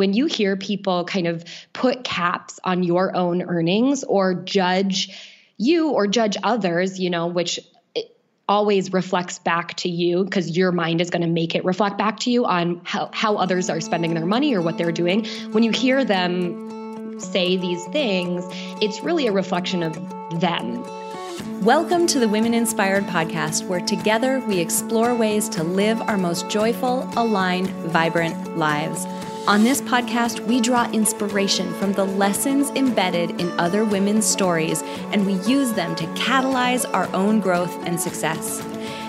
when you hear people kind of put caps on your own earnings or judge you or judge others, you know, which always reflects back to you because your mind is going to make it reflect back to you on how, how others are spending their money or what they're doing. When you hear them say these things, it's really a reflection of them. Welcome to the Women Inspired podcast, where together we explore ways to live our most joyful, aligned, vibrant lives. On this podcast, we draw inspiration from the lessons embedded in other women's stories, and we use them to catalyze our own growth and success.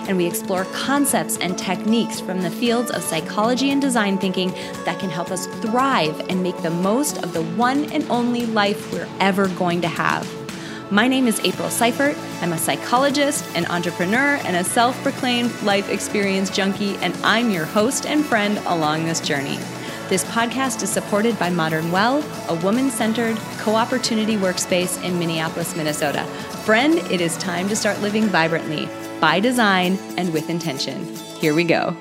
And we explore concepts and techniques from the fields of psychology and design thinking that can help us thrive and make the most of the one and only life we're ever going to have. My name is April Seifert. I'm a psychologist, an entrepreneur, and a self proclaimed life experience junkie, and I'm your host and friend along this journey. This podcast is supported by Modern Well, a woman centered co opportunity workspace in Minneapolis, Minnesota. Friend, it is time to start living vibrantly, by design, and with intention. Here we go.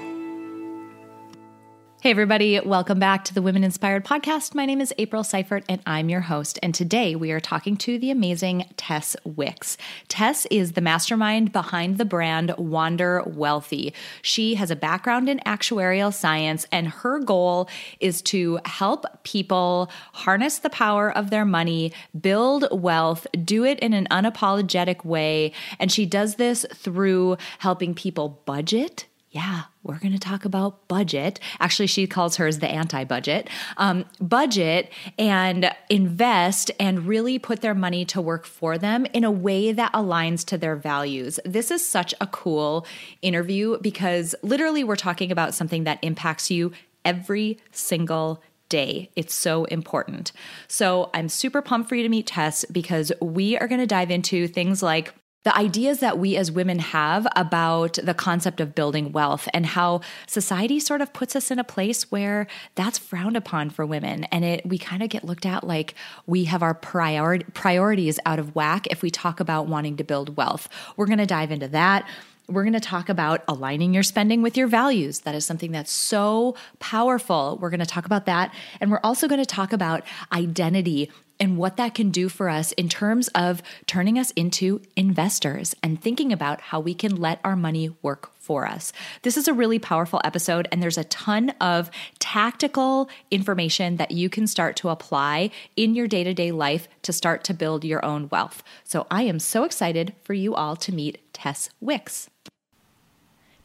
Hey, everybody, welcome back to the Women Inspired Podcast. My name is April Seifert, and I'm your host. And today we are talking to the amazing Tess Wicks. Tess is the mastermind behind the brand Wander Wealthy. She has a background in actuarial science, and her goal is to help people harness the power of their money, build wealth, do it in an unapologetic way. And she does this through helping people budget yeah, we're going to talk about budget. Actually, she calls hers the anti budget. Um, budget and invest and really put their money to work for them in a way that aligns to their values. This is such a cool interview because literally we're talking about something that impacts you every single day. It's so important. So I'm super pumped for you to meet Tess because we are going to dive into things like the ideas that we as women have about the concept of building wealth and how society sort of puts us in a place where that's frowned upon for women and it we kind of get looked at like we have our priori- priorities out of whack if we talk about wanting to build wealth. We're going to dive into that. We're going to talk about aligning your spending with your values. That is something that's so powerful. We're going to talk about that. And we're also going to talk about identity and what that can do for us in terms of turning us into investors and thinking about how we can let our money work for us. This is a really powerful episode, and there's a ton of tactical information that you can start to apply in your day to day life to start to build your own wealth. So I am so excited for you all to meet Tess Wicks.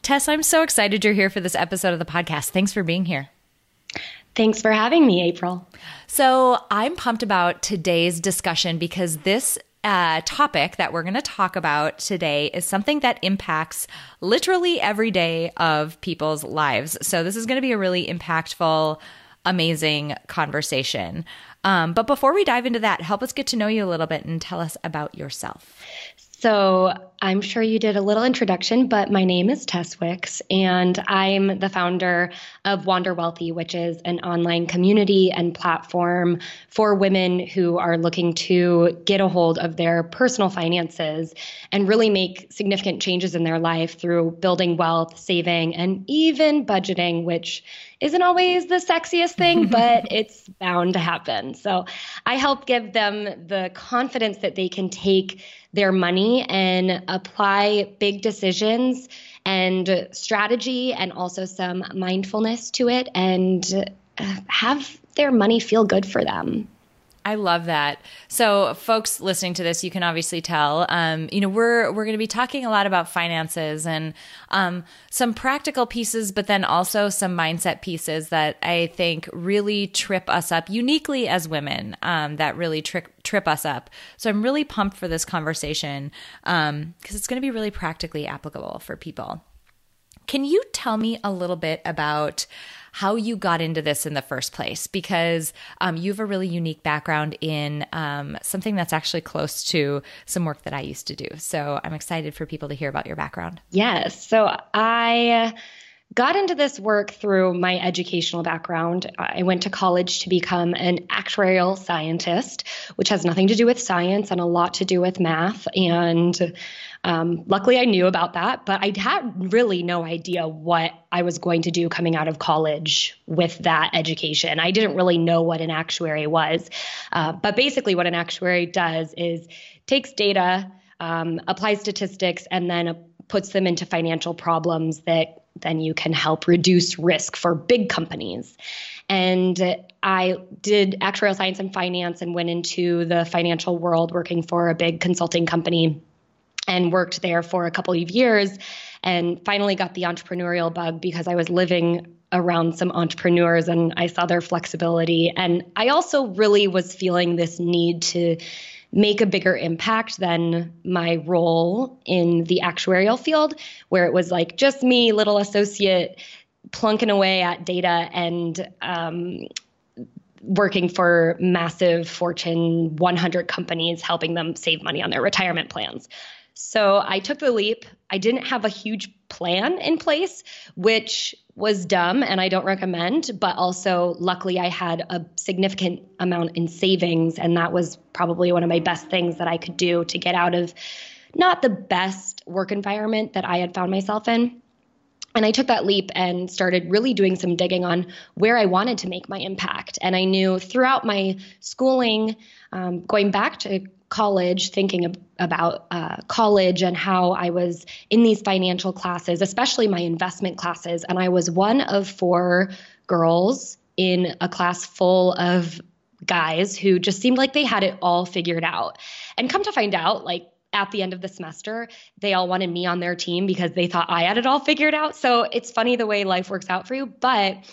Tess, I'm so excited you're here for this episode of the podcast. Thanks for being here. Thanks for having me, April. So, I'm pumped about today's discussion because this uh, topic that we're going to talk about today is something that impacts literally every day of people's lives. So, this is going to be a really impactful, amazing conversation. Um, but before we dive into that, help us get to know you a little bit and tell us about yourself. So, I'm sure you did a little introduction, but my name is Tess Wicks, and I'm the founder of Wander Wealthy, which is an online community and platform for women who are looking to get a hold of their personal finances and really make significant changes in their life through building wealth, saving, and even budgeting, which isn't always the sexiest thing, but it's bound to happen. So I help give them the confidence that they can take their money and apply big decisions and strategy and also some mindfulness to it and uh, have their money feel good for them. I love that. So, folks listening to this, you can obviously tell. Um, you know, we're we're going to be talking a lot about finances and um, some practical pieces, but then also some mindset pieces that I think really trip us up uniquely as women. Um, that really trip trip us up. So, I'm really pumped for this conversation because um, it's going to be really practically applicable for people. Can you tell me a little bit about? How you got into this in the first place because um, you have a really unique background in um, something that's actually close to some work that I used to do. So I'm excited for people to hear about your background. Yes. So I got into this work through my educational background. I went to college to become an actuarial scientist, which has nothing to do with science and a lot to do with math. And Um, luckily, I knew about that, but I had really no idea what I was going to do coming out of college with that education. I didn't really know what an actuary was. Uh, but basically, what an actuary does is takes data, um, applies statistics, and then puts them into financial problems that then you can help reduce risk for big companies. And I did actuarial science and finance and went into the financial world working for a big consulting company and worked there for a couple of years and finally got the entrepreneurial bug because I was living around some entrepreneurs and I saw their flexibility. And I also really was feeling this need to make a bigger impact than my role in the actuarial field, where it was like just me, little associate, plunking away at data and um, working for massive Fortune 100 companies, helping them save money on their retirement plans. So I took the leap. I didn't have a huge plan in place, which was dumb and I don't recommend, but also luckily I had a significant amount in savings. And that was probably one of my best things that I could do to get out of not the best work environment that I had found myself in. And I took that leap and started really doing some digging on where I wanted to make my impact. And I knew throughout my schooling, um, going back to college, thinking about uh, college and how I was in these financial classes, especially my investment classes. And I was one of four girls in a class full of guys who just seemed like they had it all figured out. And come to find out, like, at the end of the semester, they all wanted me on their team because they thought I had it all figured out. So it's funny the way life works out for you, but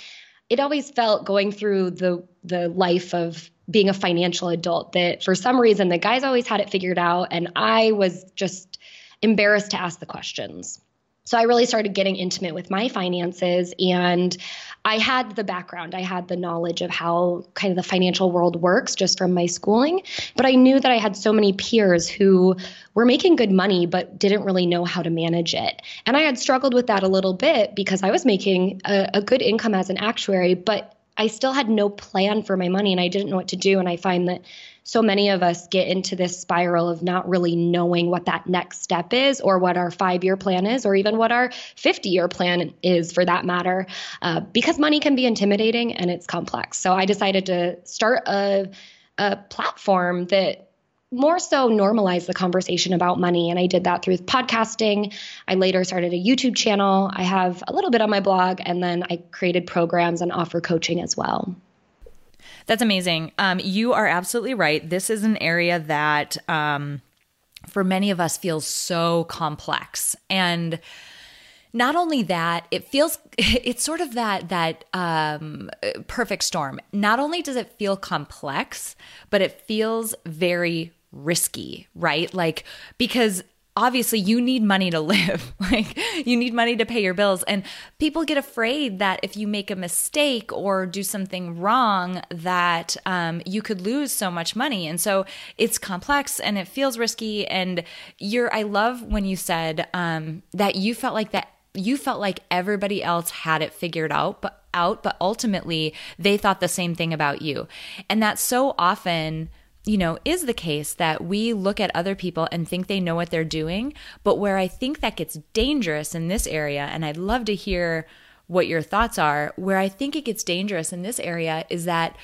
it always felt going through the the life of being a financial adult that for some reason the guys always had it figured out and I was just embarrassed to ask the questions. So I really started getting intimate with my finances and I had the background, I had the knowledge of how kind of the financial world works just from my schooling, but I knew that I had so many peers who were making good money but didn't really know how to manage it. And I had struggled with that a little bit because I was making a, a good income as an actuary, but I still had no plan for my money and I didn't know what to do. And I find that so many of us get into this spiral of not really knowing what that next step is or what our five year plan is or even what our 50 year plan is for that matter uh, because money can be intimidating and it's complex so i decided to start a, a platform that more so normalize the conversation about money. And I did that through podcasting. I later started a YouTube channel. I have a little bit on my blog, and then I created programs and offer coaching as well. That's amazing. Um, you are absolutely right. This is an area that, um, for many of us, feels so complex. And not only that, it feels it's sort of that that um, perfect storm. Not only does it feel complex, but it feels very risky, right? Like because obviously you need money to live. Like you need money to pay your bills. And people get afraid that if you make a mistake or do something wrong that um, you could lose so much money. And so it's complex and it feels risky. And you're i love when you said um, that you felt like that you felt like everybody else had it figured out but out but ultimately they thought the same thing about you. And that's so often you know, is the case that we look at other people and think they know what they're doing. But where I think that gets dangerous in this area, and I'd love to hear what your thoughts are, where I think it gets dangerous in this area is that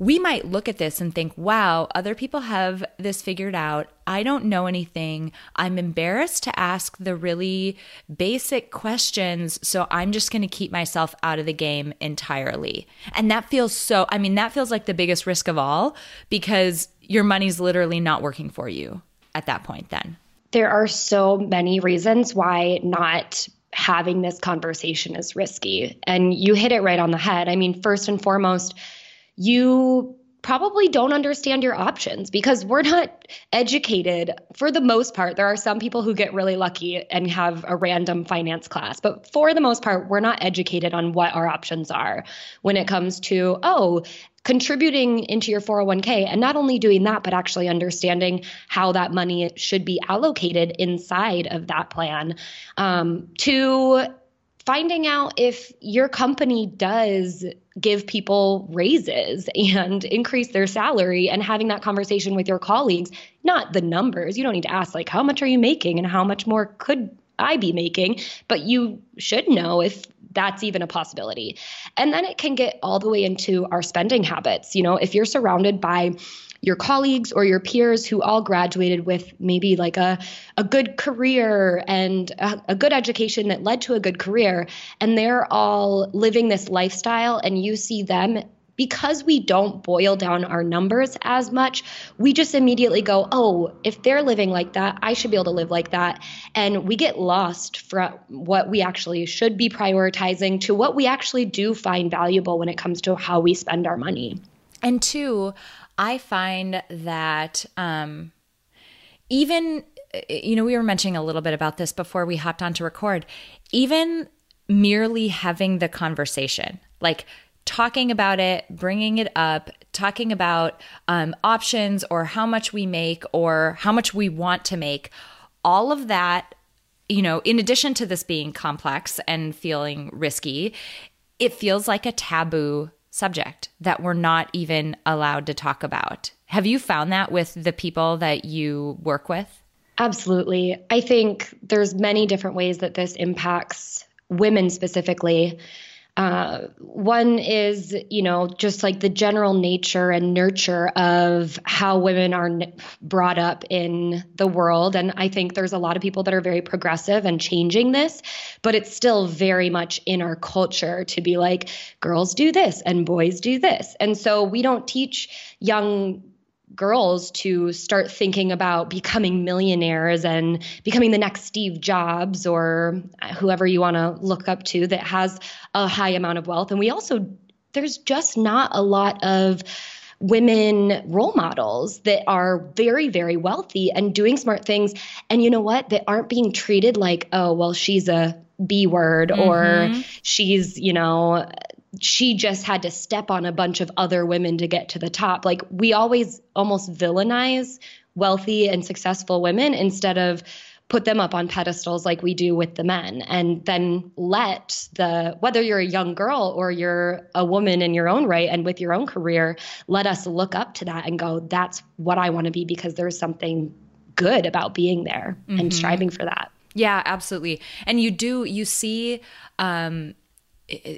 we might look at this and think, wow, other people have this figured out. I don't know anything. I'm embarrassed to ask the really basic questions. So I'm just going to keep myself out of the game entirely. And that feels so, I mean, that feels like the biggest risk of all because your money's literally not working for you at that point, then. There are so many reasons why not having this conversation is risky. And you hit it right on the head. I mean, first and foremost, you probably don't understand your options because we're not educated for the most part. There are some people who get really lucky and have a random finance class, but for the most part, we're not educated on what our options are when it comes to, oh, contributing into your 401k and not only doing that but actually understanding how that money should be allocated inside of that plan um, to finding out if your company does give people raises and increase their salary and having that conversation with your colleagues, not the numbers. You don't need to ask, like, how much are you making and how much more could I be making? But you should know if that's even a possibility. And then it can get all the way into our spending habits. You know, if you're surrounded by your colleagues or your peers who all graduated with maybe like a, a good career and a, a, good education that led to a good career, and they're all living this lifestyle, and you see them. Because we don't boil down our numbers as much, we just immediately go, oh, if they're living like that, I should be able to live like that. And we get lost from what we actually should be prioritizing to what we actually do find valuable when it comes to how we spend our money. And two, I find that um, even, you know, we were mentioning a little bit about this before we hopped on to record, even merely having the conversation, like talking about it, bringing it up, talking about um, options or how much we make or how much we want to make, all of that you know, in addition to this being complex and feeling risky, it feels like a taboo subject that we're not even allowed to talk about. Have you found that with the people that you work with? Absolutely. I think there's many different ways that this impacts women specifically. Uh, one is, you know, just like the general nature and nurture of how women are n- brought up in the world. And I think there's a lot of people that are very progressive and changing this, but it's still very much in our culture to be like, girls do this and boys do this. And so we don't teach young girls to start thinking about becoming millionaires and becoming the next Steve Jobs or whoever you want to look up to that has a high amount of wealth. And we also, there's just not a lot of women role models that are very, very wealthy and doing smart things. And you know what? That aren't being treated like, oh, well, she's a B word mm-hmm. or she's, you know, she just had to step on a bunch of other women to get to the top. Like we always almost villainize wealthy and successful women instead of put them up on pedestals like we do with the men and then let the whether you're a young girl or you're a woman in your own right and with your own career let us look up to that and go that's what I want to be because there's something good about being there mm-hmm. and striving for that. Yeah, absolutely. And you do you see um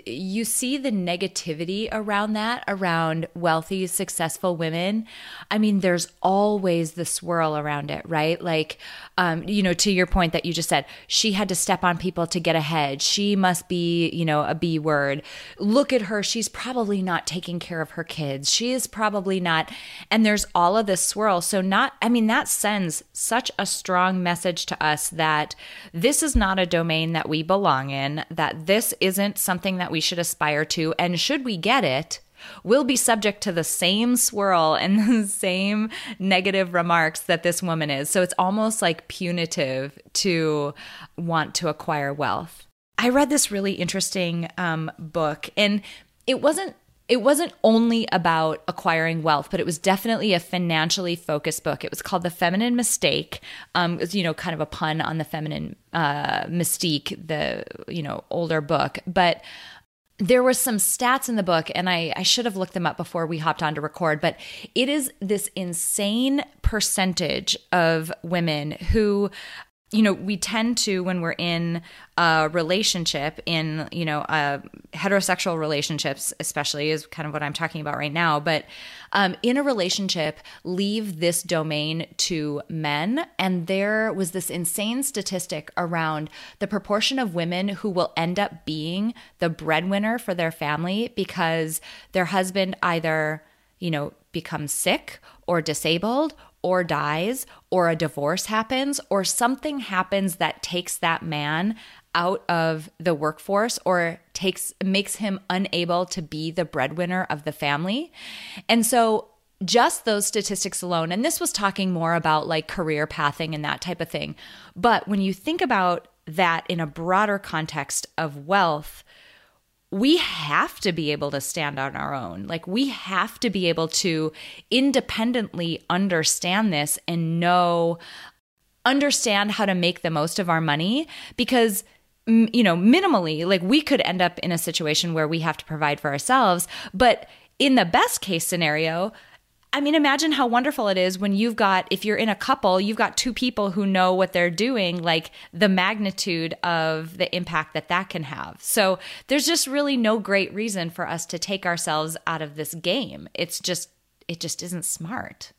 you see the negativity around that, around wealthy, successful women. I mean, there's always the swirl around it, right? Like, um, you know, to your point that you just said, she had to step on people to get ahead. She must be, you know, a B word. Look at her. She's probably not taking care of her kids. She is probably not. And there's all of this swirl. So, not, I mean, that sends such a strong message to us that this is not a domain that we belong in, that this isn't something something that we should aspire to. And should we get it, we'll be subject to the same swirl and the same negative remarks that this woman is. So it's almost like punitive to want to acquire wealth. I read this really interesting um, book, and it wasn't it wasn't only about acquiring wealth, but it was definitely a financially focused book. It was called The Feminine Mistake. Um, it was, you know, kind of a pun on the feminine uh, mystique, the, you know, older book. But there were some stats in the book, and I, I should have looked them up before we hopped on to record, but it is this insane percentage of women who you know, we tend to, when we're in a relationship, in, you know, uh, heterosexual relationships, especially, is kind of what I'm talking about right now. But um, in a relationship, leave this domain to men. And there was this insane statistic around the proportion of women who will end up being the breadwinner for their family because their husband either, you know, becomes sick or disabled or dies or a divorce happens or something happens that takes that man out of the workforce or takes makes him unable to be the breadwinner of the family. And so just those statistics alone and this was talking more about like career pathing and that type of thing. But when you think about that in a broader context of wealth, we have to be able to stand on our own. Like, we have to be able to independently understand this and know, understand how to make the most of our money because you know, minimally, like we could end up in a situation where we have to provide for ourselves. But in the best case scenario, I mean, imagine how wonderful it is when you've got, if you're in a couple, you've got two people who know what they're doing, like the magnitude of the impact that that can have. So there's just really no great reason for us to take ourselves out of this game. It's just, it just isn't smart.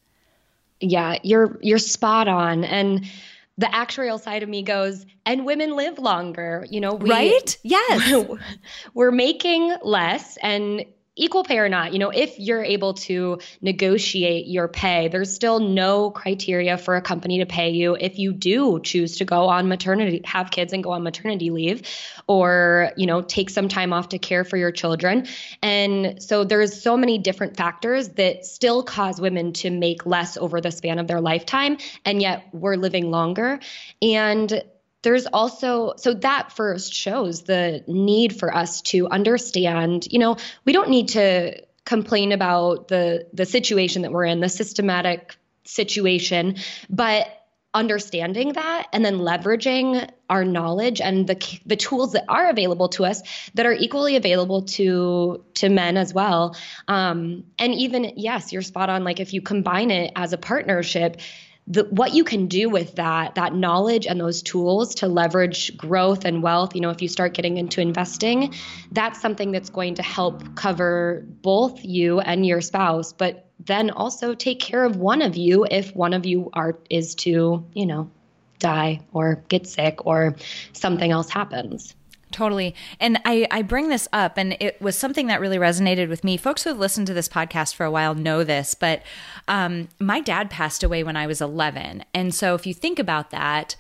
Yeah, you're you're spot on. And the actuarial side of me goes, and women live longer. You know, we, right? Yes, we're making less, and equal pay or not, you know, if you're able to negotiate your pay, there's still no criteria for a company to pay you if you do choose to go on maternity, have kids and go on maternity leave or, you know, take some time off to care for your children. And so there's so many different factors that still cause women to make less over the span of their lifetime and yet we're living longer. And there's also so that first shows the need for us to understand you know we don't need to complain about the the situation that we're in the systematic situation but understanding that and then leveraging our knowledge and the the tools that are available to us that are equally available to to men as well. Um, and even yes you're spot on. Like if you combine it as a partnership the, what you can do with that that knowledge and those tools to leverage growth and wealth you know if you start getting into investing that's something that's going to help cover both you and your spouse but then also take care of one of you if one of you are is to you know die or get sick or something else happens Totally. And I, I bring this up, and it was something that really resonated with me. Folks who have listened to this podcast for a while know this, but um, my dad passed away when I was 11. And so if you think about that,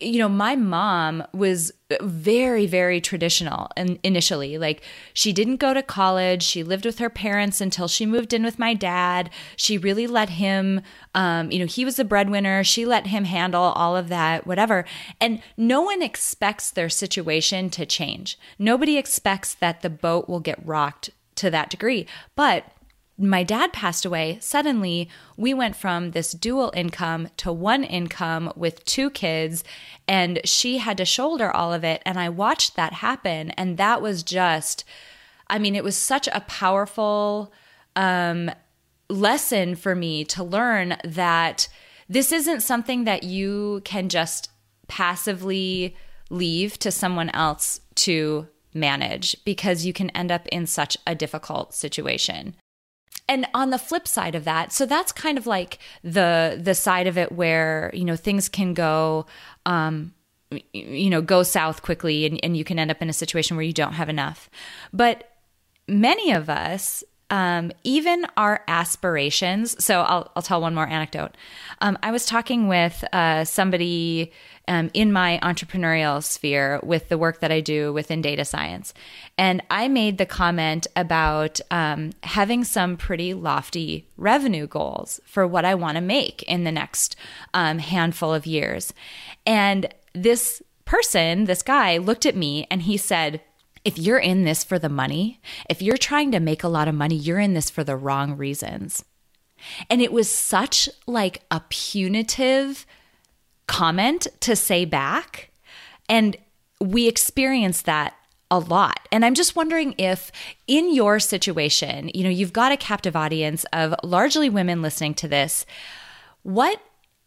you know, my mom was very, very traditional and initially. Like she didn't go to college. She lived with her parents until she moved in with my dad. She really let him, um, you know, he was the breadwinner. She let him handle all of that, whatever. And no one expects their situation to change. Nobody expects that the boat will get rocked to that degree. But my dad passed away, suddenly we went from this dual income to one income with two kids, and she had to shoulder all of it. And I watched that happen. And that was just, I mean, it was such a powerful um, lesson for me to learn that this isn't something that you can just passively leave to someone else to manage because you can end up in such a difficult situation and on the flip side of that so that's kind of like the the side of it where you know things can go um you know go south quickly and, and you can end up in a situation where you don't have enough. But many of us um, even our aspirations. So I'll, I'll tell one more anecdote. Um, I was talking with uh, somebody um, in my entrepreneurial sphere with the work that I do within data science. And I made the comment about um, having some pretty lofty revenue goals for what I want to make in the next um, handful of years. And this person, this guy, looked at me and he said, if you're in this for the money, if you're trying to make a lot of money, you're in this for the wrong reasons. And it was such like a punitive comment to say back. And we experienced that a lot. And I'm just wondering if in your situation, you know, you've got a captive audience of largely women listening to this, what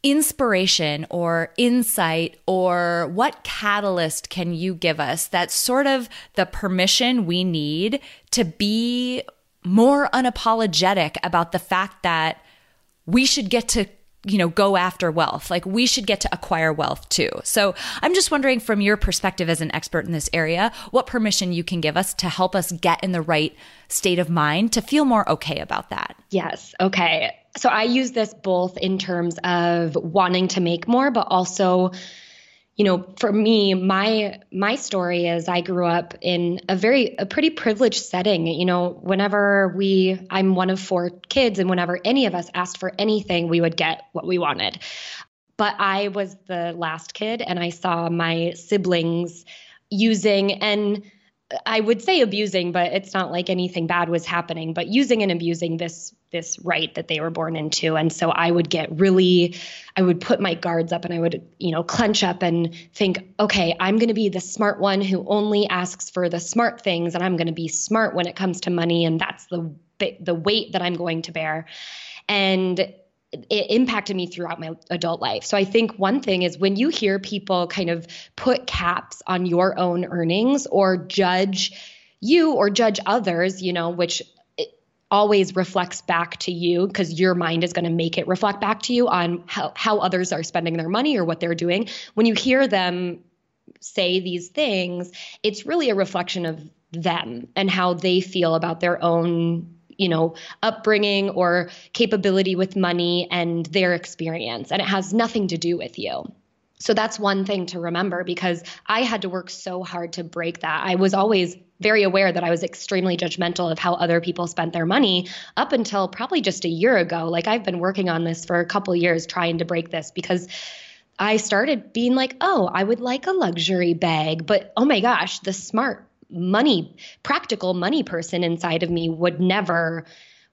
inspiration or insight or what catalyst can you give us that's sort of the permission we need to be more unapologetic about the fact that we should get to you know go after wealth. Like we should get to acquire wealth too. So i'm just wondering from your perspective as an expert in this area what permission you can give us to help us get in the right state of mind to feel more okay about that. Yes. Okay so I use this both in terms of wanting to make more, but also, you know, for me, my my story is I grew up in a very a pretty privileged setting. You know, whenever we I'm one of four kids, and whenever any of us asked for anything, we would get what we wanted. But I was the last kid, and I saw my siblings using and I would say abusing, but it's not like anything bad was happening, but using and abusing this this right that they were born into. And so I would get really I would put my guards up and I would, you know, clench up and think, okay, I'm going to be the smart one who only asks for the smart things and I'm going to be smart when it comes to money and that's the the weight that I'm going to bear. And it impacted me throughout my adult life. So I think one thing is when you hear people kind of put caps on your own earnings or judge you or judge others, you know, which always reflects back to you because your mind is going to make it reflect back to you on how, how others are spending their money or what they're doing. When you hear them say these things, it's really a reflection of them and how they feel about their own you know, upbringing or capability with money and their experience. And it has nothing to do with you. So that's one thing to remember because I had to work so hard to break that. I was always very aware that I was extremely judgmental of how other people spent their money up until probably just a year ago. Like I've been working on this for a couple years trying to break this because I started being like, "Oh, I would like a luxury bag, but oh my gosh, the smart money, practical money person inside of me would never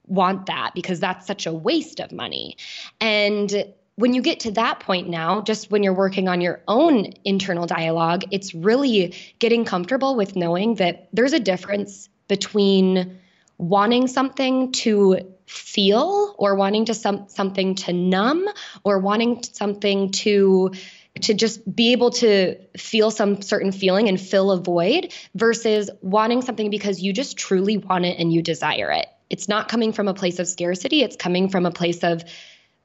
want that because that's such a waste of money. And when you get to that point now, just when you're working on your own internal dialogue, it's really getting comfortable with knowing that there's a difference between wanting something to feel or wanting to some something to numb or wanting something to to just be able to feel some certain feeling and fill a void versus wanting something because you just truly want it and you desire it. It's not coming from a place of scarcity, it's coming from a place of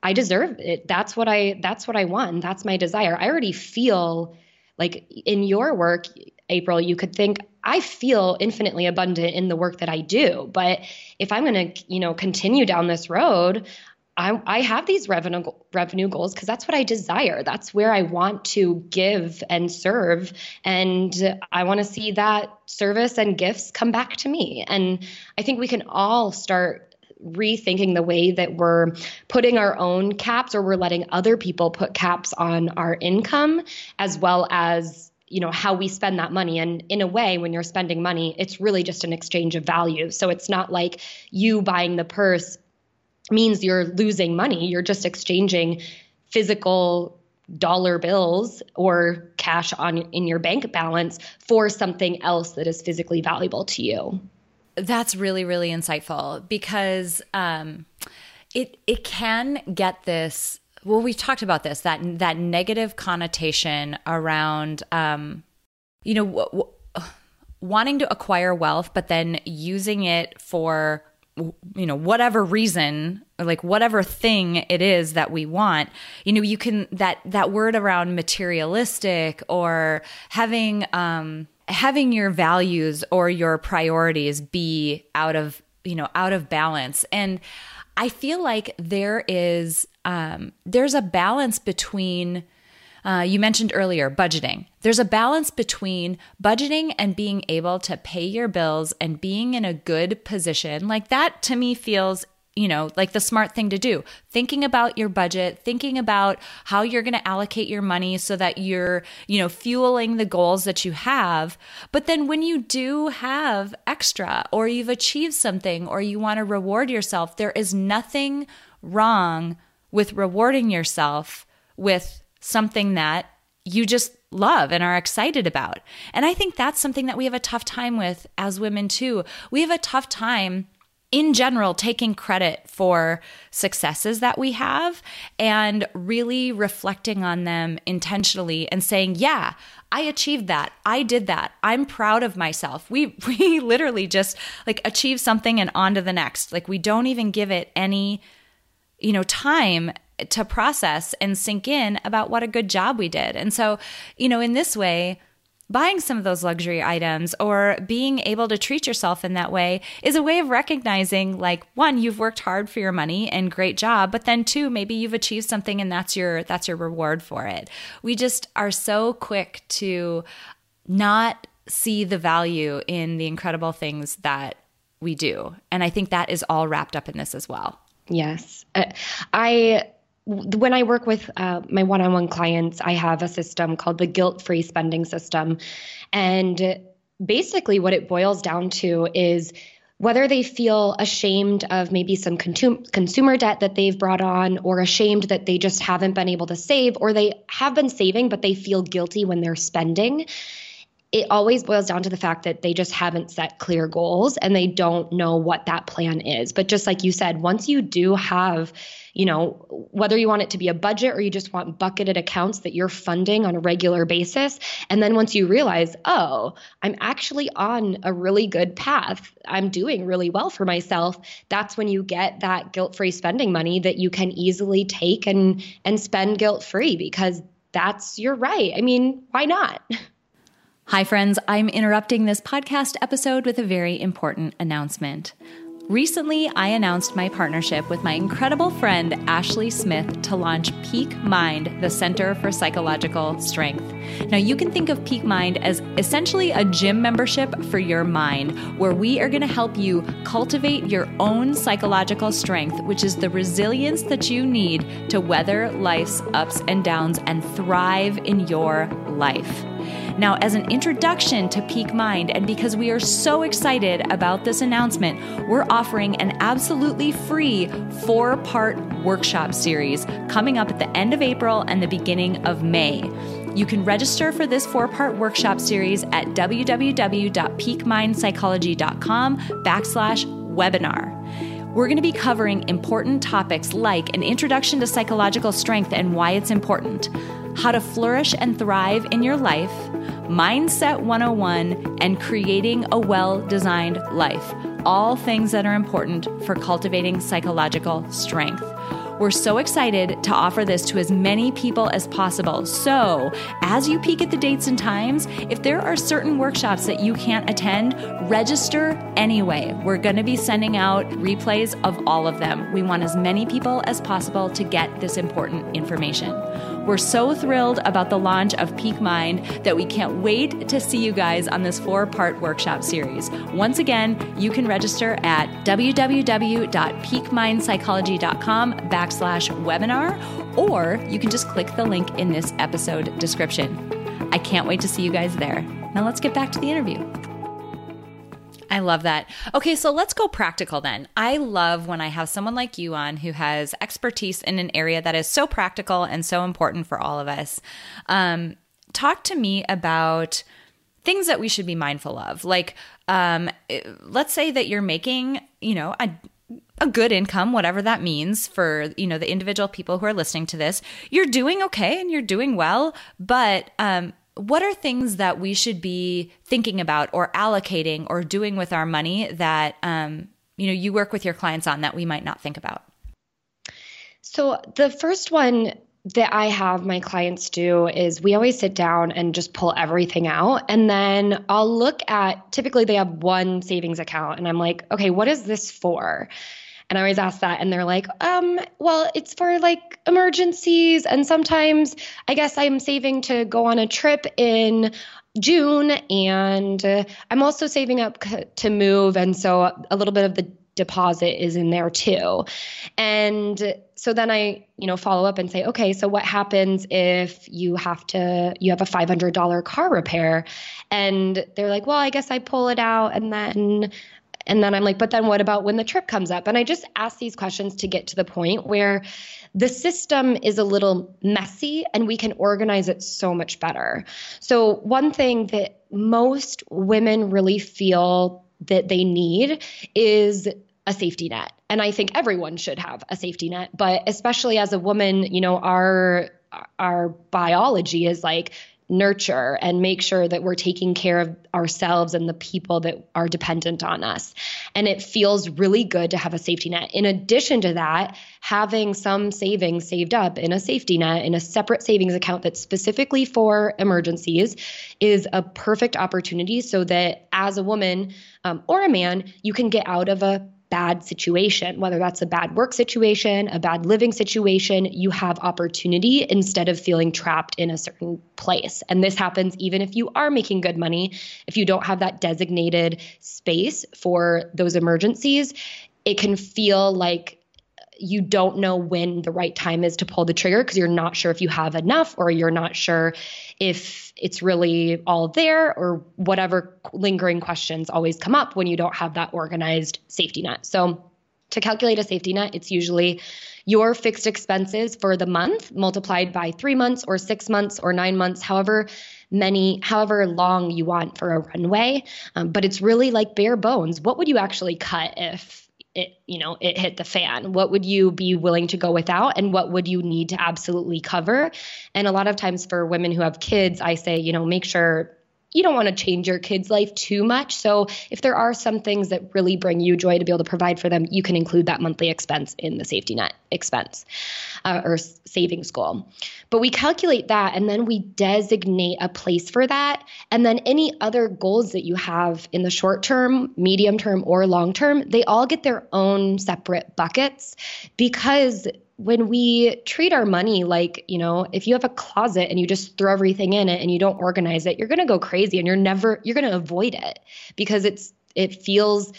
I deserve it. That's what I that's what I want. That's my desire. I already feel like in your work, April, you could think I feel infinitely abundant in the work that I do, but if I'm going to, you know, continue down this road, I, I have these revenue revenue goals because that's what I desire. That's where I want to give and serve, and I want to see that service and gifts come back to me. And I think we can all start rethinking the way that we're putting our own caps or we're letting other people put caps on our income as well as you know how we spend that money and in a way when you're spending money it's really just an exchange of value so it's not like you buying the purse means you're losing money. You're just exchanging physical dollar bills or cash on in your bank balance for something else that is physically valuable to you. That's really really insightful because um, it it can get this. Well, we talked about this that that negative connotation around, um, you know, wanting to acquire wealth, but then using it for you know whatever reason like whatever thing it is that we want you know you can that that word around materialistic or having um having your values or your priorities be out of you know out of balance. And i feel like there is um there's a balance between uh, you mentioned earlier budgeting. There's a balance between budgeting and being able to pay your bills and being in a good position. Like that to me feels you know, like the smart thing to do. Thinking about your budget, thinking about how you're going to allocate your money so that you're, you know, fueling the goals that you have. But then when you do have extra or you've achieved something or you want to reward yourself, there is nothing wrong with rewarding yourself with something that you just love and are excited about. And I think that's something that we have a tough time with as women too. We have a tough time in general taking credit for successes that we have and really reflecting on them intentionally and saying, "Yeah, I achieved that. I did that. I'm proud of myself." We we literally just like achieve something and on to the next. Like we don't even give it any you know time to process and sink in about what a good job we did. And so, you know, in this way, buying some of those luxury items or being able to treat yourself in that way is a way of recognizing like one you've worked hard for your money and great job but then two maybe you've achieved something and that's your that's your reward for it. We just are so quick to not see the value in the incredible things that we do. And i think that is all wrapped up in this as well. Yes. Uh, i when I work with uh, my one on one clients, I have a system called the guilt free spending system. And basically what it boils down to is whether they feel ashamed of maybe some consum- consumer debt that they've brought on, or ashamed that they just haven't been able to save, or they have been saving, but they feel guilty when they're spending. It always boils down to the fact that they just haven't set clear goals and they don't know what that plan is. But just like you said, once you do have you know, whether you want it to be a budget or you just want bucketed accounts that you're funding on a regular basis. And then once you realize, oh, I'm actually on a really good path, I'm doing really well for myself, that's when you get that guilt-free spending money that you can easily take and and spend guilt-free because that's your right. I mean, why not? Hi, friends. I'm interrupting this podcast episode with a very important announcement. Recently, I announced my partnership with my incredible friend Ashley Smith to launch Peak Mind, the Center for Psychological Strength. Now, you can think of Peak Mind as essentially a gym membership for your mind, where we are going to help you cultivate your own psychological strength, which is the resilience that you need to weather life's ups and downs and thrive in your life. Now, as an introduction to Peak Mind, and because we are so excited about this announcement, we're offering an absolutely free four part workshop series coming up at the end of April and the beginning of May. You can register for this four part workshop series at www.peakmindpsychology.com backslash webinar. We're going to be covering important topics like an introduction to psychological strength and why it's important, how to flourish and thrive in your life, Mindset 101, and Creating a Well Designed Life. All things that are important for cultivating psychological strength. We're so excited to offer this to as many people as possible. So, as you peek at the dates and times, if there are certain workshops that you can't attend, register anyway. We're going to be sending out replays of all of them. We want as many people as possible to get this important information. We're so thrilled about the launch of Peak Mind that we can't wait to see you guys on this four part workshop series. Once again, you can register at www.peakmindpsychology.com backslash webinar, or you can just click the link in this episode description. I can't wait to see you guys there. Now let's get back to the interview. I love that. Okay, so let's go practical then. I love when I have someone like you on who has expertise in an area that is so practical and so important for all of us. Um, talk to me about things that we should be mindful of. Like, um, let's say that you're making, you know, a a good income, whatever that means for you know the individual people who are listening to this. You're doing okay and you're doing well, but um, what are things that we should be thinking about or allocating or doing with our money that um, you know you work with your clients on that we might not think about? So the first one that I have my clients do is we always sit down and just pull everything out. And then I'll look at typically they have one savings account, and I'm like, okay, what is this for? And I always ask that, and they're like, um, well, it's for like emergencies. And sometimes I guess I'm saving to go on a trip in June, and uh, I'm also saving up c- to move. And so a little bit of the deposit is in there too. And so then I, you know, follow up and say, okay, so what happens if you have to, you have a $500 car repair? And they're like, well, I guess I pull it out and then and then I'm like, but then what about when the trip comes up? And I just ask these questions to get to the point where the system is a little messy and we can organize it so much better. So, one thing that most women really feel that they need is a safety net. And I think everyone should have a safety net, but especially as a woman, you know, our our biology is like nurture and make sure that we're taking care of ourselves and the people that are dependent on us. And it feels really good to have a safety net. In addition to that, having some savings saved up in a safety net, in a separate savings account that's specifically for emergencies, is a perfect opportunity so that as a woman um, or a man, you can get out of a bad situation, whether that's a bad work situation, a bad living situation, you have opportunity instead of feeling trapped in a certain place. And this happens even if you are making good money, if you don't have that designated space for those emergencies, it can feel like you don't know when the right time is to pull the trigger because you're not sure if you have enough or you're not sure if it's really all there or whatever lingering questions always come up when you don't have that organized safety net. So, to calculate a safety net, it's usually your fixed expenses for the month multiplied by three months or six months or nine months, however many, however long you want for a runway. Um, but it's really like bare bones. What would you actually cut if it you know it hit the fan. What would you be willing to go without and what would you need to absolutely cover? And a lot of times for women who have kids i say you know make sure you don't want to change your kid's life too much. So if there are some things that really bring you joy to be able to provide for them, you can include that monthly expense in the safety net expense uh, or savings goal. But we calculate that and then we designate a place for that. And then any other goals that you have in the short term, medium term, or long term, they all get their own separate buckets because when we treat our money like, you know, if you have a closet and you just throw everything in it and you don't organize it, you're going to go crazy and you're never you're going to avoid it because it's it feels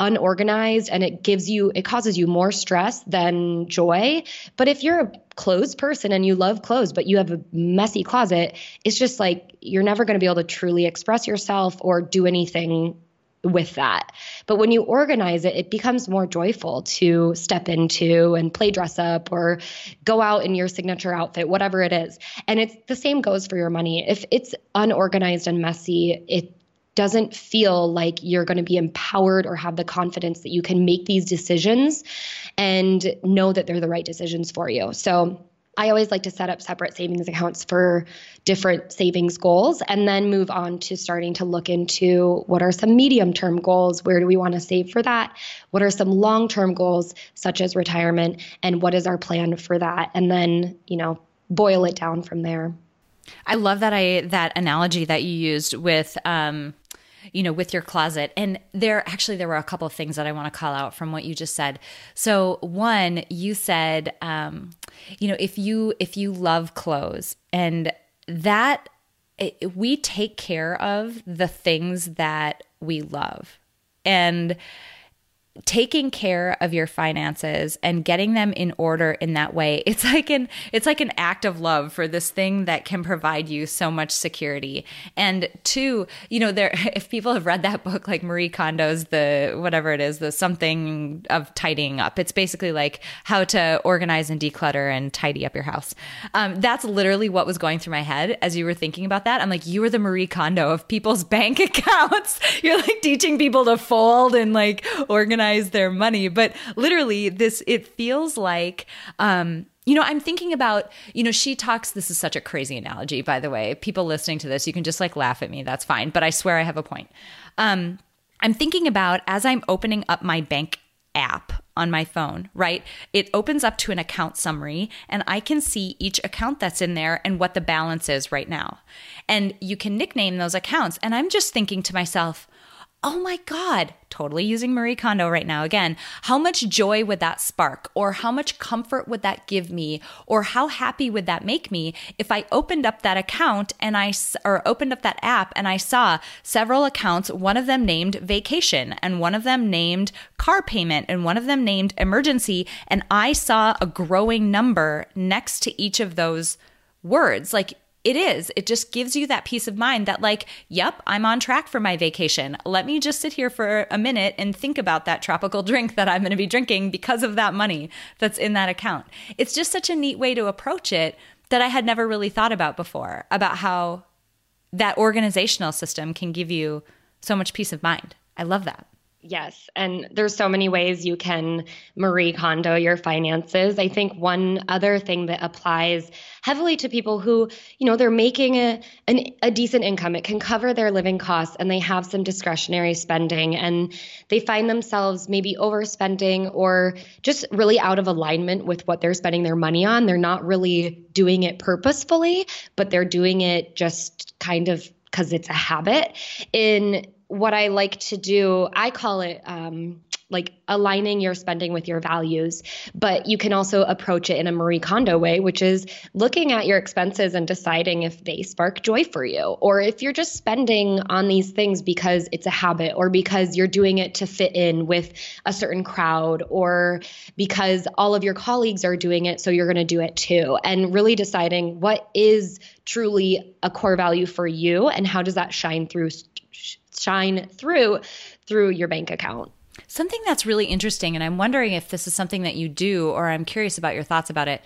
unorganized and it gives you it causes you more stress than joy. But if you're a clothes person and you love clothes but you have a messy closet it's just like you're never going to be able to truly express yourself or do anything with that. But when you organize it, it becomes more joyful to step into and play dress up or go out in your signature outfit, whatever it is. And it's the same goes for your money. If it's unorganized and messy, it doesn't feel like you're going to be empowered or have the confidence that you can make these decisions and know that they're the right decisions for you. So I always like to set up separate savings accounts for different savings goals and then move on to starting to look into what are some medium term goals? Where do we want to save for that? What are some long term goals, such as retirement? And what is our plan for that? And then, you know, boil it down from there. I love that I that analogy that you used with um you know, with your closet. And there actually there were a couple of things that I want to call out from what you just said. So one, you said, um, you know, if you if you love clothes and that it, we take care of the things that we love. And taking care of your finances and getting them in order in that way it's like an it's like an act of love for this thing that can provide you so much security. And two you know there if people have read that book like marie kondo's the whatever it is the something of tidying up it's basically like how to organize and declutter and tidy up your house. Um, that's literally what was going through my head as you were thinking about that. I'm like you were the marie kondo of people's bank accounts. You're like teaching people to fold and like organize organize their money. But literally, this it feels like um, you know, I'm thinking about, you know, she talks. This is such a crazy analogy, by the way. People listening to this, you can just like laugh at me. That's fine. But I swear I have a point. Um, I'm thinking about as I'm opening up my bank app on my phone, right? It opens up to an account summary and I can see each account that's in there and what the balance is right now. And you can nickname those accounts. And I'm just thinking to myself, oh my God, totally using Marie Kondo right now again, how much joy would that spark? Or how much comfort would that give me? Or how happy would that make me if I opened up that account and I, or opened up that app and I saw several accounts, one of them named vacation and one of them named car payment and one of them named emergency. And I saw a growing number next to each of those words. Like it is. It just gives you that peace of mind that, like, yep, I'm on track for my vacation. Let me just sit here for a minute and think about that tropical drink that I'm going to be drinking because of that money that's in that account. It's just such a neat way to approach it that I had never really thought about before about how that organizational system can give you so much peace of mind. I love that. Yes, and there's so many ways you can Marie Kondo your finances. I think one other thing that applies heavily to people who, you know, they're making a an, a decent income. It can cover their living costs and they have some discretionary spending and they find themselves maybe overspending or just really out of alignment with what they're spending their money on. They're not really doing it purposefully, but they're doing it just kind of because it's a habit. In what I like to do, I call it um, like aligning your spending with your values. But you can also approach it in a Marie Kondo way, which is looking at your expenses and deciding if they spark joy for you, or if you're just spending on these things because it's a habit, or because you're doing it to fit in with a certain crowd, or because all of your colleagues are doing it, so you're going to do it too. And really deciding what is truly a core value for you and how does that shine through shine through through your bank account. Something that's really interesting, and I'm wondering if this is something that you do, or I'm curious about your thoughts about it.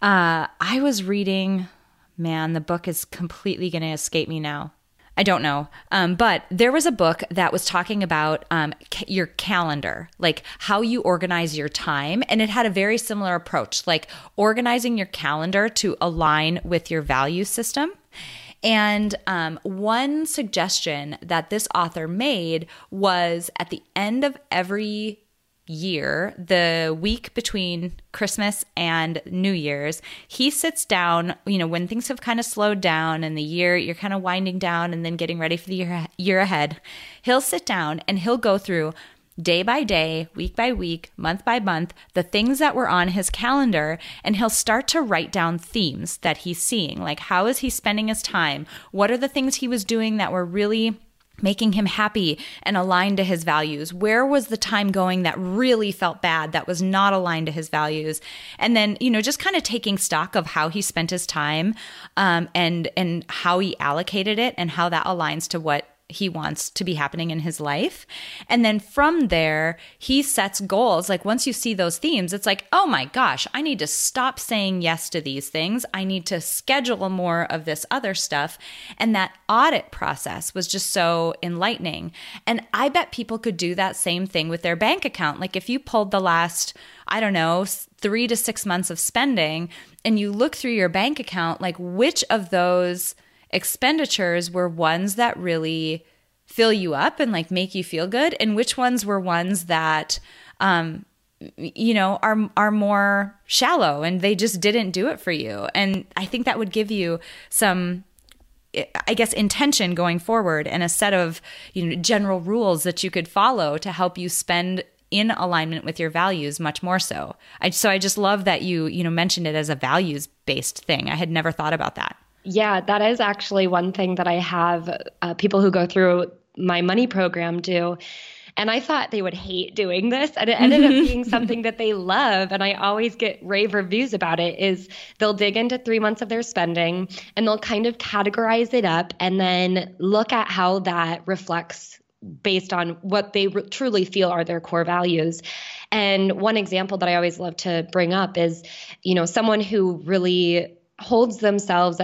Uh, I was reading, man, the book is completely going to escape me now. I don't know. Um, but there was a book that was talking about um, ca- your calendar, like how you organize your time. And it had a very similar approach, like organizing your calendar to align with your value system. And um, one suggestion that this author made was at the end of every year, the week between Christmas and New Year's, he sits down, you know, when things have kind of slowed down and the year you're kind of winding down and then getting ready for the year, year ahead, he'll sit down and he'll go through day by day, week by week, month by month, the things that were on his calendar, and he'll start to write down themes that he's seeing. Like, how is he spending his time? What are the things he was doing that were really making him happy and aligned to his values where was the time going that really felt bad that was not aligned to his values and then you know just kind of taking stock of how he spent his time um, and and how he allocated it and how that aligns to what he wants to be happening in his life. And then from there, he sets goals. Like once you see those themes, it's like, oh my gosh, I need to stop saying yes to these things. I need to schedule more of this other stuff. And that audit process was just so enlightening. And I bet people could do that same thing with their bank account. Like if you pulled the last, I don't know, three to six months of spending and you look through your bank account, like which of those expenditures were ones that really fill you up and like make you feel good and which ones were ones that um you know are are more shallow and they just didn't do it for you and i think that would give you some I guess intention going forward and a set of you know general rules that you could follow to help you spend in alignment with your values much more so. I so I just love that you you know mentioned it as a values based thing. I had never thought about that. Yeah, that is actually one thing that I have uh, people who go through my money program do. And I thought they would hate doing this. And it ended up being something that they love. And I always get rave reviews about it is they'll dig into three months of their spending and they'll kind of categorize it up and then look at how that reflects based on what they re- truly feel are their core values. And one example that I always love to bring up is, you know, someone who really holds themselves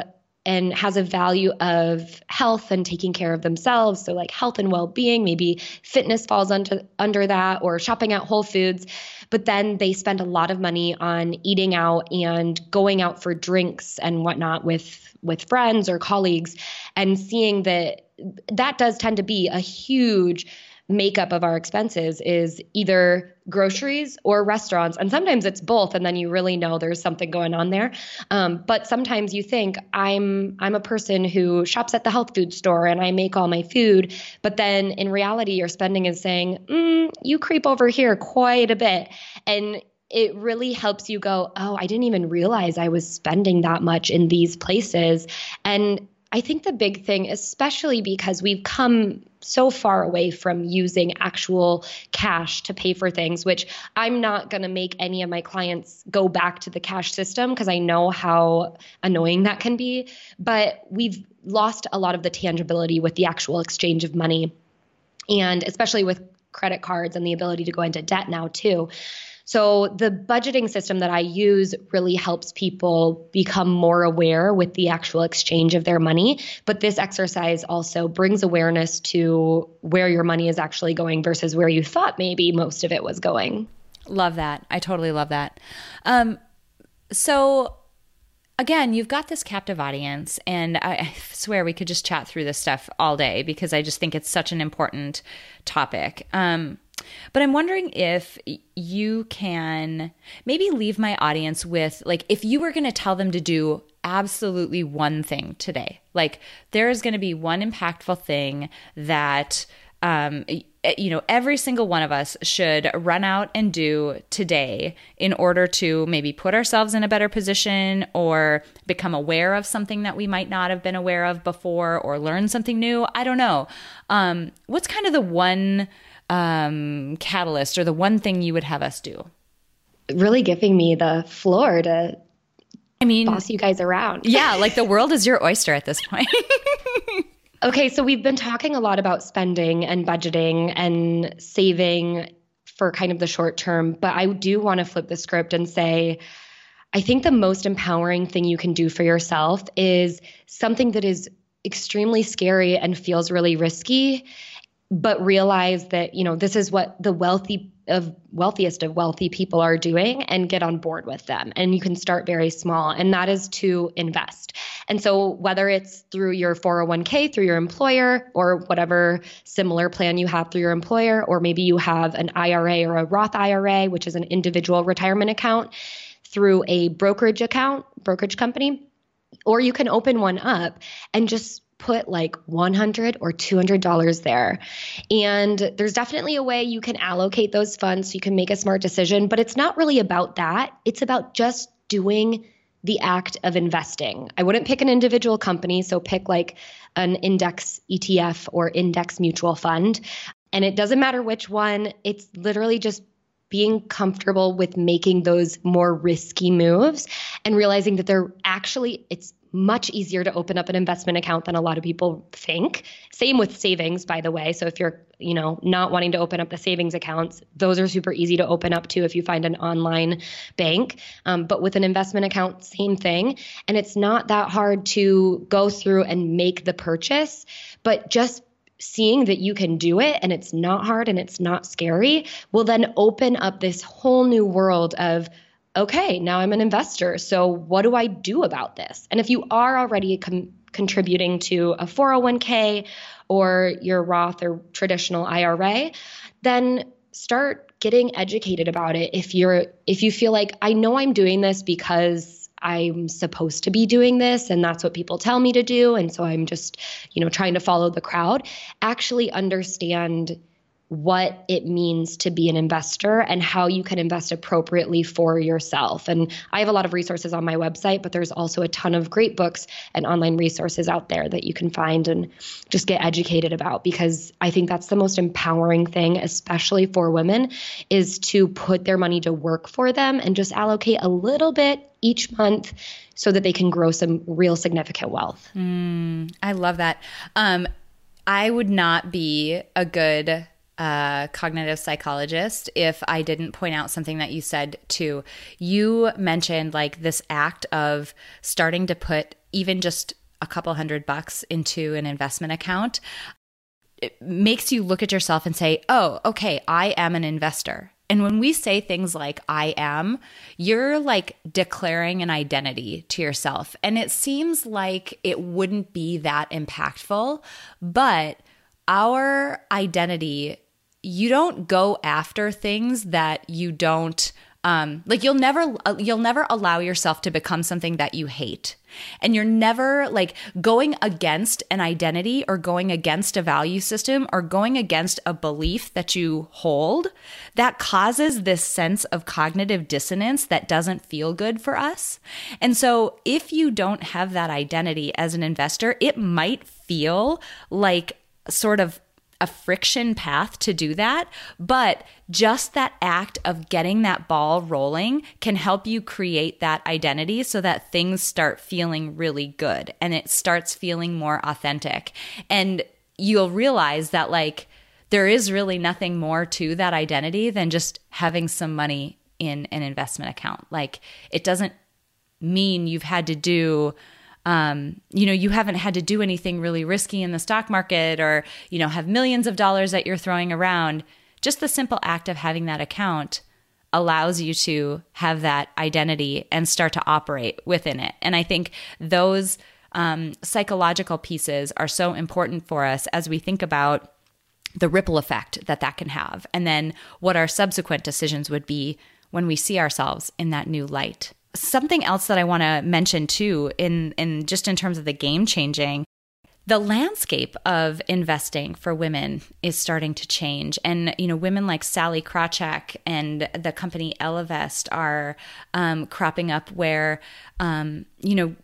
and has a value of health and taking care of themselves. So like health and well-being maybe fitness falls under under that or shopping at whole foods. But then they spend a lot of money on eating out and going out for drinks and whatnot with with friends or colleagues. And seeing that that does tend to be a huge makeup of our expenses is either groceries or restaurants and sometimes it's both and then you really know there's something going on there. Um, but sometimes you think i'm i'm a person who shops at the health food store and i make all my food but then in reality your spending is saying mm, you creep over here quite a bit. And it really helps you go oh i didn't even realize i was spending that much in these places. And I think the big thing, especially because we've come so far away from using actual cash to pay for things, which I'm not going to make any of my clients go back to the cash system because I know how annoying that can be. But we've lost a lot of the tangibility with the actual exchange of money. And especially with credit cards and the ability to go into debt now, too. So the budgeting system that I use really helps people become more aware with the actual exchange of their money. But this exercise also brings awareness to where your money is actually going versus where you thought maybe most of it was going. Love that. I totally love that. Um, so again, you've got this captive audience, and I swear we could just chat through this stuff all day because I just think it's such an important topic. Um, but I'm wondering if you can maybe leave my audience with, like, if you were going to tell them to do absolutely one thing today, like, there is going to be one impactful thing that um, you know, every single one of us should run out and do today in order to maybe put ourselves in a better position or become aware of something that we might not have been aware of before or learn something new? I don't know. Um, what's kind of the one um, catalyst or the one thing you would have us do? Really giving me the floor to I mean, boss you guys around. Yeah, like the world is your oyster at this point. okay, so we've been talking a lot about spending and budgeting and saving for kind of the short term, but I do want to flip the script and say, I think the most empowering thing you can do for yourself is something that is extremely scary and feels really risky but realize that you know this is what the wealthy of wealthiest of wealthy people are doing and get on board with them. And you can start very small and that is to invest. And so whether it's through your 401k through your employer or whatever similar plan you have through your employer or maybe you have an IRA or a Roth IRA which is an individual retirement account through a brokerage account brokerage company or you can open one up and just put like 100 or 200 dollars there. And there's definitely a way you can allocate those funds so you can make a smart decision but it's not really about that. It's about just doing the act of investing. I wouldn't pick an individual company so pick like an index etf or index mutual fund. And it doesn't matter which one it's literally just being comfortable with making those more risky moves and realizing that they're actually it's much easier to open up an investment account than a lot of people think. Same with savings, by the way. So if you're, you know, not wanting to open up the savings accounts, those are super easy to open up too if you find an online bank. Um, but with an investment account, same thing. And it's not that hard to go through and make the purchase, but just seeing that you can do it and it's not hard and it's not scary will then open up this whole new world of okay, now I'm an investor. So what do I do about this? And if you are already com- contributing to a 401k or your Roth or traditional IRA, then start getting educated about it. If you're if you feel like I know I'm doing this because I'm supposed to be doing this and that's what people tell me to do and so I'm just, you know, trying to follow the crowd, actually understand what it means to be an investor and how you can invest appropriately for yourself. And I have a lot of resources on my website, but there's also a ton of great books and online resources out there that you can find and just get educated about because I think that's the most empowering thing, especially for women, is to put their money to work for them and just allocate a little bit each month so that they can grow some real significant wealth. Mm, I love that. Um, I would not be a good cognitive psychologist if I didn't point out something that you said too. You mentioned like this act of starting to put even just a couple hundred bucks into an investment account. It makes you look at yourself and say, oh, okay, I am an investor. And when we say things like I am, you're like declaring an identity to yourself. And it seems like it wouldn't be that impactful, but our identity you don't go after things that you don't um, like you'll never uh, you'll never allow yourself to become something that you hate. And you're never like going against an identity or going against a value system or going against a belief that you hold that causes this sense of cognitive dissonance that doesn't feel good for us. And so if you don't have that identity as an investor it might feel like sort of a friction path to do that, but just that act of getting that ball rolling can help you create that identity so that things start feeling really good and it starts feeling more authentic. And you'll realize that, like, there is really nothing more to that identity than just having some money in an investment account. Like, it doesn't mean you've had to do um, you know, you haven't had to do anything really risky in the stock market or, you know, have millions of dollars that you're throwing around. Just the simple act of having that account allows you to have that identity and start to operate within it. And I think those um, psychological pieces are so important for us as we think about the ripple effect that that can have, and then what our subsequent decisions would be when we see ourselves in that new light something else that I want to mention too in in just in terms of the game changing the landscape of investing for women is starting to change. And, you know, women like Sallie Krawcheck and the company Ellevest are um, cropping up where, um, you know,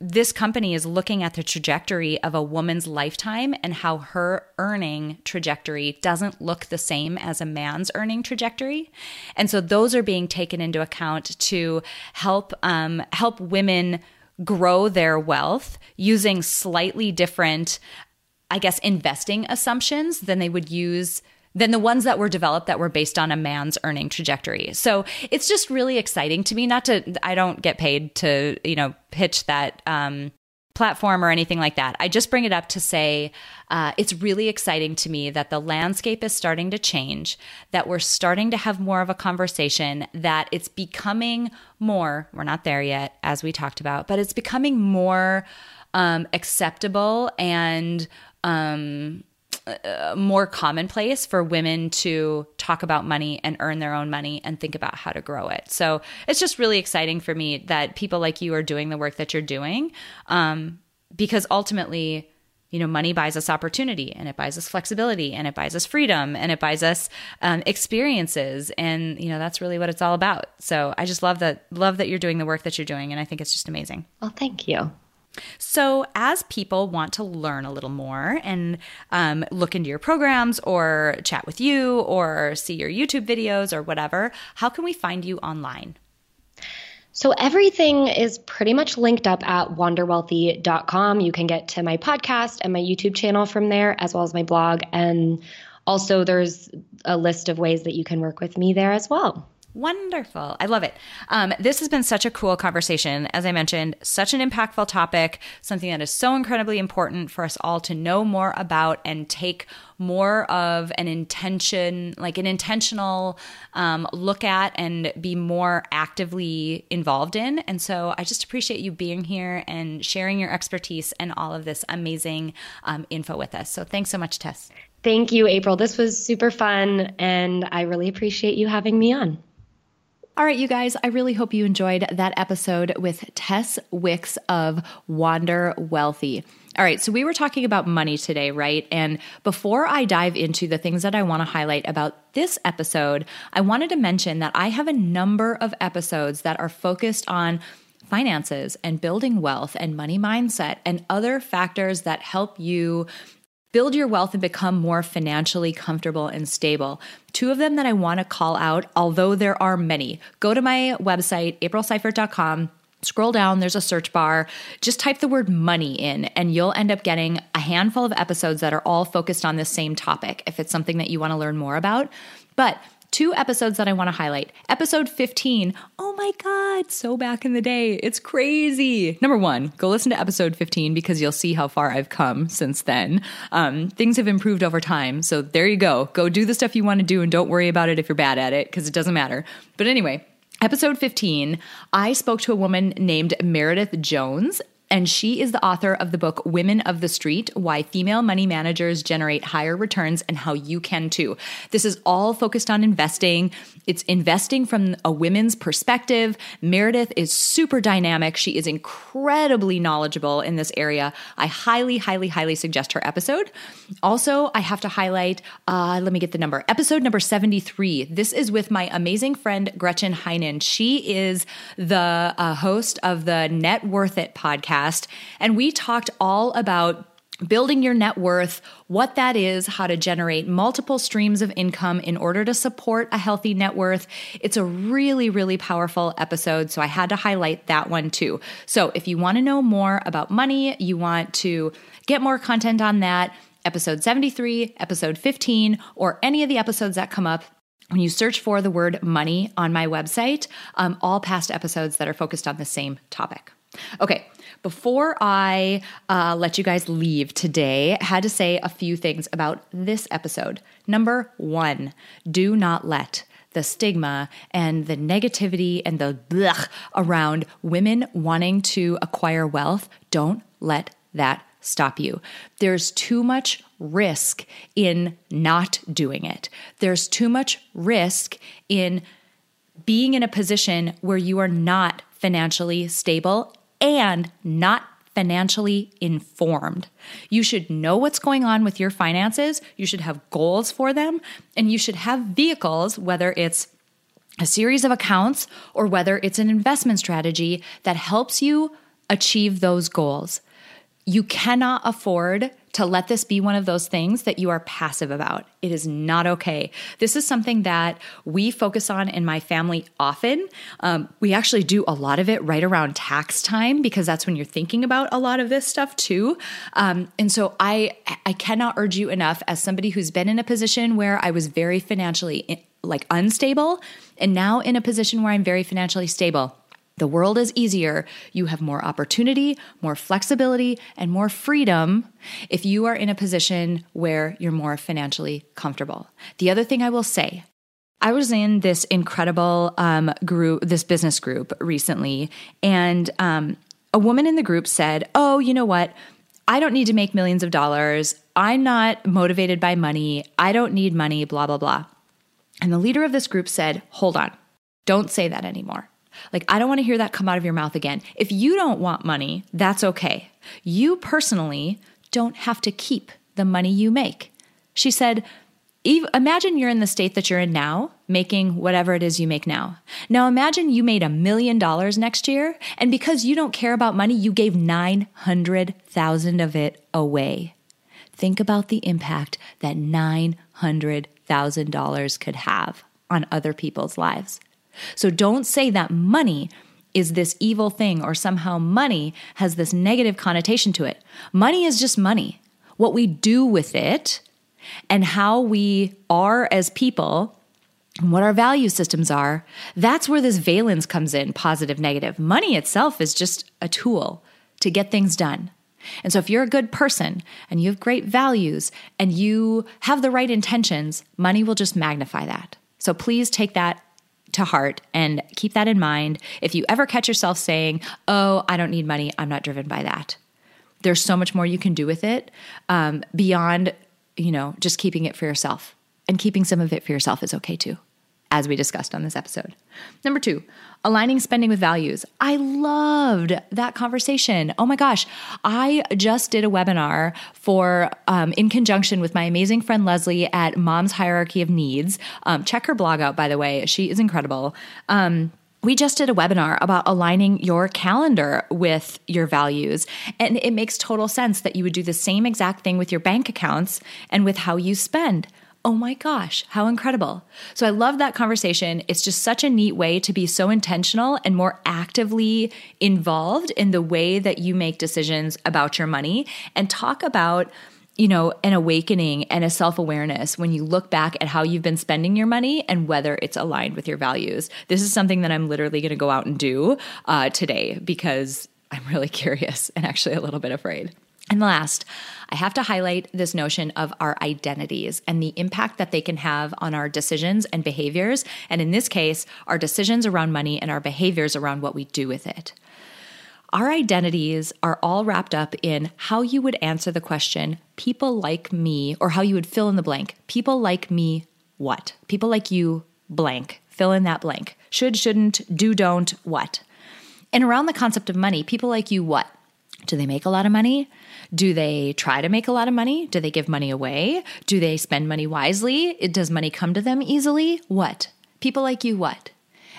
this company is looking at the trajectory of a woman's lifetime and how her earning trajectory doesn't look the same as a man's earning trajectory. And so those are being taken into account to help um, help women grow their wealth using slightly different, I guess, investing assumptions than they would use than the ones that were developed that were based on a man's earning trajectory. So it's just really exciting to me. Not to, I don't get paid to, you know, pitch that um, platform or anything like that. I just bring it up to say uh, it's really exciting to me that the landscape is starting to change, that we're starting to have more of a conversation, that it's becoming more, we're not there yet, as we talked about, but it's becoming more um, acceptable and um, uh, more commonplace for women to talk about money and earn their own money and think about how to grow it. So it's just really exciting for me that people like you are doing the work that you're doing, um, because ultimately, you know, money buys us opportunity and it buys us flexibility and it buys us freedom and it buys us um, experiences, and you know that's really what it's all about. So I just love that love that you're doing the work that you're doing, and I think it's just amazing. Well, thank you. So, as people want to learn a little more and um, look into your programs or chat with you or see your YouTube videos or whatever, how can we find you online? So everything is pretty much linked up at wanderwealthy.com. You can get to my podcast and my YouTube channel from there, as well as my blog. And also, there's a list of ways that you can work with me there as well. Wonderful. I love it. Um, this has been such a cool conversation. As I mentioned, such an impactful topic, something that is so incredibly important for us all to know more about and take more of an intention, like an intentional um, look at and be more actively involved in. And so I just appreciate you being here and sharing your expertise and all of this amazing um, info with us. So thanks so much, Tess. Thank you, April. This was super fun, and I really appreciate you having me on. All right, you guys, I really hope you enjoyed that episode with Tess Wicks of Wander Wealthy. All right, so we were talking about money today, right? And before I dive into the things that I want to highlight about this episode, I wanted to mention that I have a number of episodes that are focused on finances and building wealth and money mindset and other factors that help you build your wealth and become more financially comfortable and stable. Two of them that I want to call out, although there are many. Go to my website, aprilseifert.com. Scroll down, there's a search bar. Just type the word money in, and you'll end up getting a handful of episodes that are all focused on the same topic if it's something that you want to learn more about. But two episodes that I want to highlight. Episode 15. Oh my God, so back in the day. It's crazy. Number one, go listen to episode 15 because you'll see how far I've come since then. Um, things have improved over time. So there you go. Go do the stuff you want to do and don't worry about it if you're bad at it because it doesn't matter. But anyway, Episode 15, I spoke to a woman named Meredith Jones, and she is the author of the book Women of the Street Why Female Money Managers Generate Higher Returns and How You Can Too. This is all focused on investing. It's investing from a women's perspective. Meredith is super dynamic. She is incredibly knowledgeable in this area. I highly, highly, highly suggest her episode. Also, I have to highlight, uh, let me get the number, episode number 73. This is with my amazing friend Gretchen Heinen. She is the uh, host of the Net Worth It podcast podcast. And we talked all about building your net worth, what that is, how to generate multiple streams of income in order to support a healthy net worth. It's a really, really powerful episode. So I had to highlight that one too. So if you want to know more about money, you want to get more content on that, episode 73, episode 15, or any of the episodes that come up, when you search for the word money on my website, um, all past episodes that are focused on the same topic. Okay, before I uh, let you guys leave today, I had to say a few things about this episode. Number one, do not let the stigma and the negativity and the blech around women wanting to acquire wealth, don't let that stop you. There's too much risk in not doing it. There's too much risk in being in a position where you are not financially stable and not financially informed. You should know what's going on with your finances, you should have goals for them, and you should have vehicles, whether it's a series of accounts or whether it's an investment strategy that helps you achieve those goals. You cannot afford to let this be one of those things that you are passive about. It is not okay. This is something that we focus on in my family often. Um, we actually do a lot of it right around tax time because that's when you're thinking about a lot of this stuff too. Um, and so I I cannot urge you enough as somebody who's been in a position where I was very financially like unstable and now in a position where I'm very financially stable the world is easier. You have more opportunity, more flexibility, and more freedom if you are in a position where you're more financially comfortable. The other thing I will say I was in this incredible um, group, this business group recently, and um, a woman in the group said, Oh, you know what? I don't need to make millions of dollars. I'm not motivated by money. I don't need money, blah, blah, blah. And the leader of this group said, Hold on, don't say that anymore. Like, I don't want to hear that come out of your mouth again. If you don't want money, that's okay. You personally don't have to keep the money you make. She said, Imagine you're in the state that you're in now, making whatever it is you make now. Now imagine you made a million dollars next year, and because you don't care about money, you gave 900,000 of it away. Think about the impact that $900,000 could have on other people's lives. So don't say that money is this evil thing or somehow money has this negative connotation to it. Money is just money. What we do with it and how we are as people and what our value systems are, that's where this valence comes in positive, negative. Money itself is just a tool to get things done. And so, if you're a good person and you have great values and you have the right intentions, money will just magnify that. So, please take that to heart and keep that in mind. If you ever catch yourself saying, Oh, I don't need money, I'm not driven by that. There's so much more you can do with it um, beyond, you know, just keeping it for yourself. And keeping some of it for yourself is okay too as we discussed on this episode. Number two, aligning spending with values. I loved that conversation. Oh my gosh, I just did a webinar for, um, in conjunction with my amazing friend Leslie at Mom's Hierarchy of Needs. Um, check her blog out, by the way. She is incredible. Um, we just did a webinar about aligning your calendar with your values. And it makes total sense that you would do the same exact thing with your bank accounts and with how you spend oh my gosh, how incredible. So I love that conversation. It's just such a neat way to be so intentional and more actively involved in the way that you make decisions about your money and talk about you know, an awakening and a self awareness when you look back at how you've been spending your money and whether it's aligned with your values. This is something that I'm literally going to go out and do uh, today because I'm really curious and actually a little bit afraid. And last, I have to highlight this notion of our identities and the impact that they can have on our decisions and behaviors. And in this case, our decisions around money and our behaviors around what we do with it. Our identities are all wrapped up in how you would answer the question, people like me, or how you would fill in the blank. People like me, what? People like you, blank. Fill in that blank. Should, shouldn't, do, don't, what? And around the concept of money, people like you, what? Do they make a lot of money? Do they try to make a lot of money? Do they give money away? Do they spend money wisely? Does money come to them easily? What? People like you, what?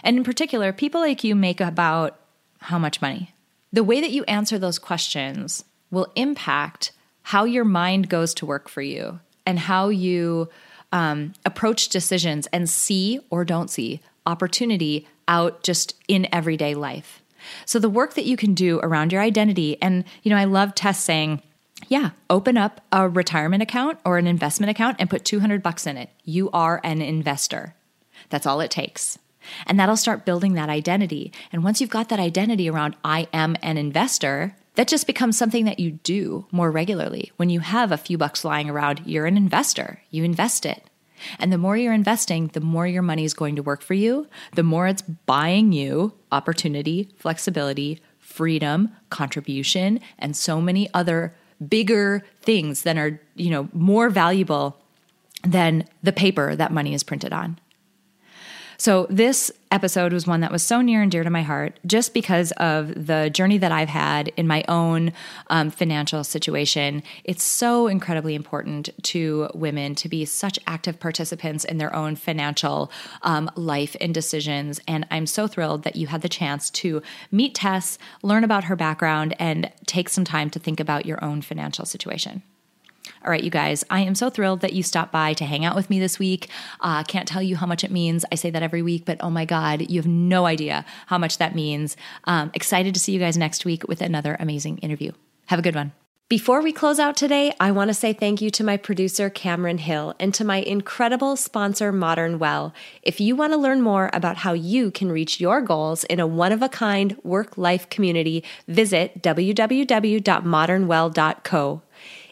And in particular, people like you make about how much money? The way that you answer those questions will impact how your mind goes to work for you and how you um, approach decisions and see or don't see opportunity out just in everyday life. So the work that you can do around your identity, and you know, I love Tess saying, yeah, open up a retirement account or an investment account and put 200 bucks in it. You are an investor. That's all it takes. And that'll start building that identity. And once you've got that identity around I am an investor, that just becomes something that you do more regularly. When you have a few bucks lying around, you're an investor. You invest it. And the more you're investing, the more your money is going to work for you, the more it's buying you opportunity, flexibility, freedom, contribution, and so many other bigger things that are, you know, more valuable than the paper that money is printed on. So, this episode was one that was so near and dear to my heart just because of the journey that I've had in my own um, financial situation. It's so incredibly important to women to be such active participants in their own financial um, life and decisions. And I'm so thrilled that you had the chance to meet Tess, learn about her background, and take some time to think about your own financial situation. All right, you guys, I am so thrilled that you stopped by to hang out with me this week. Uh, can't tell you how much it means. I say that every week, but oh my God, you have no idea how much that means. Um, excited to see you guys next week with another amazing interview. Have a good one. Before we close out today, I want to say thank you to my producer, Cameron Hill, and to my incredible sponsor, Modern Well. If you want to learn more about how you can reach your goals in a one of a kind work life community, visit www.modernwell.co.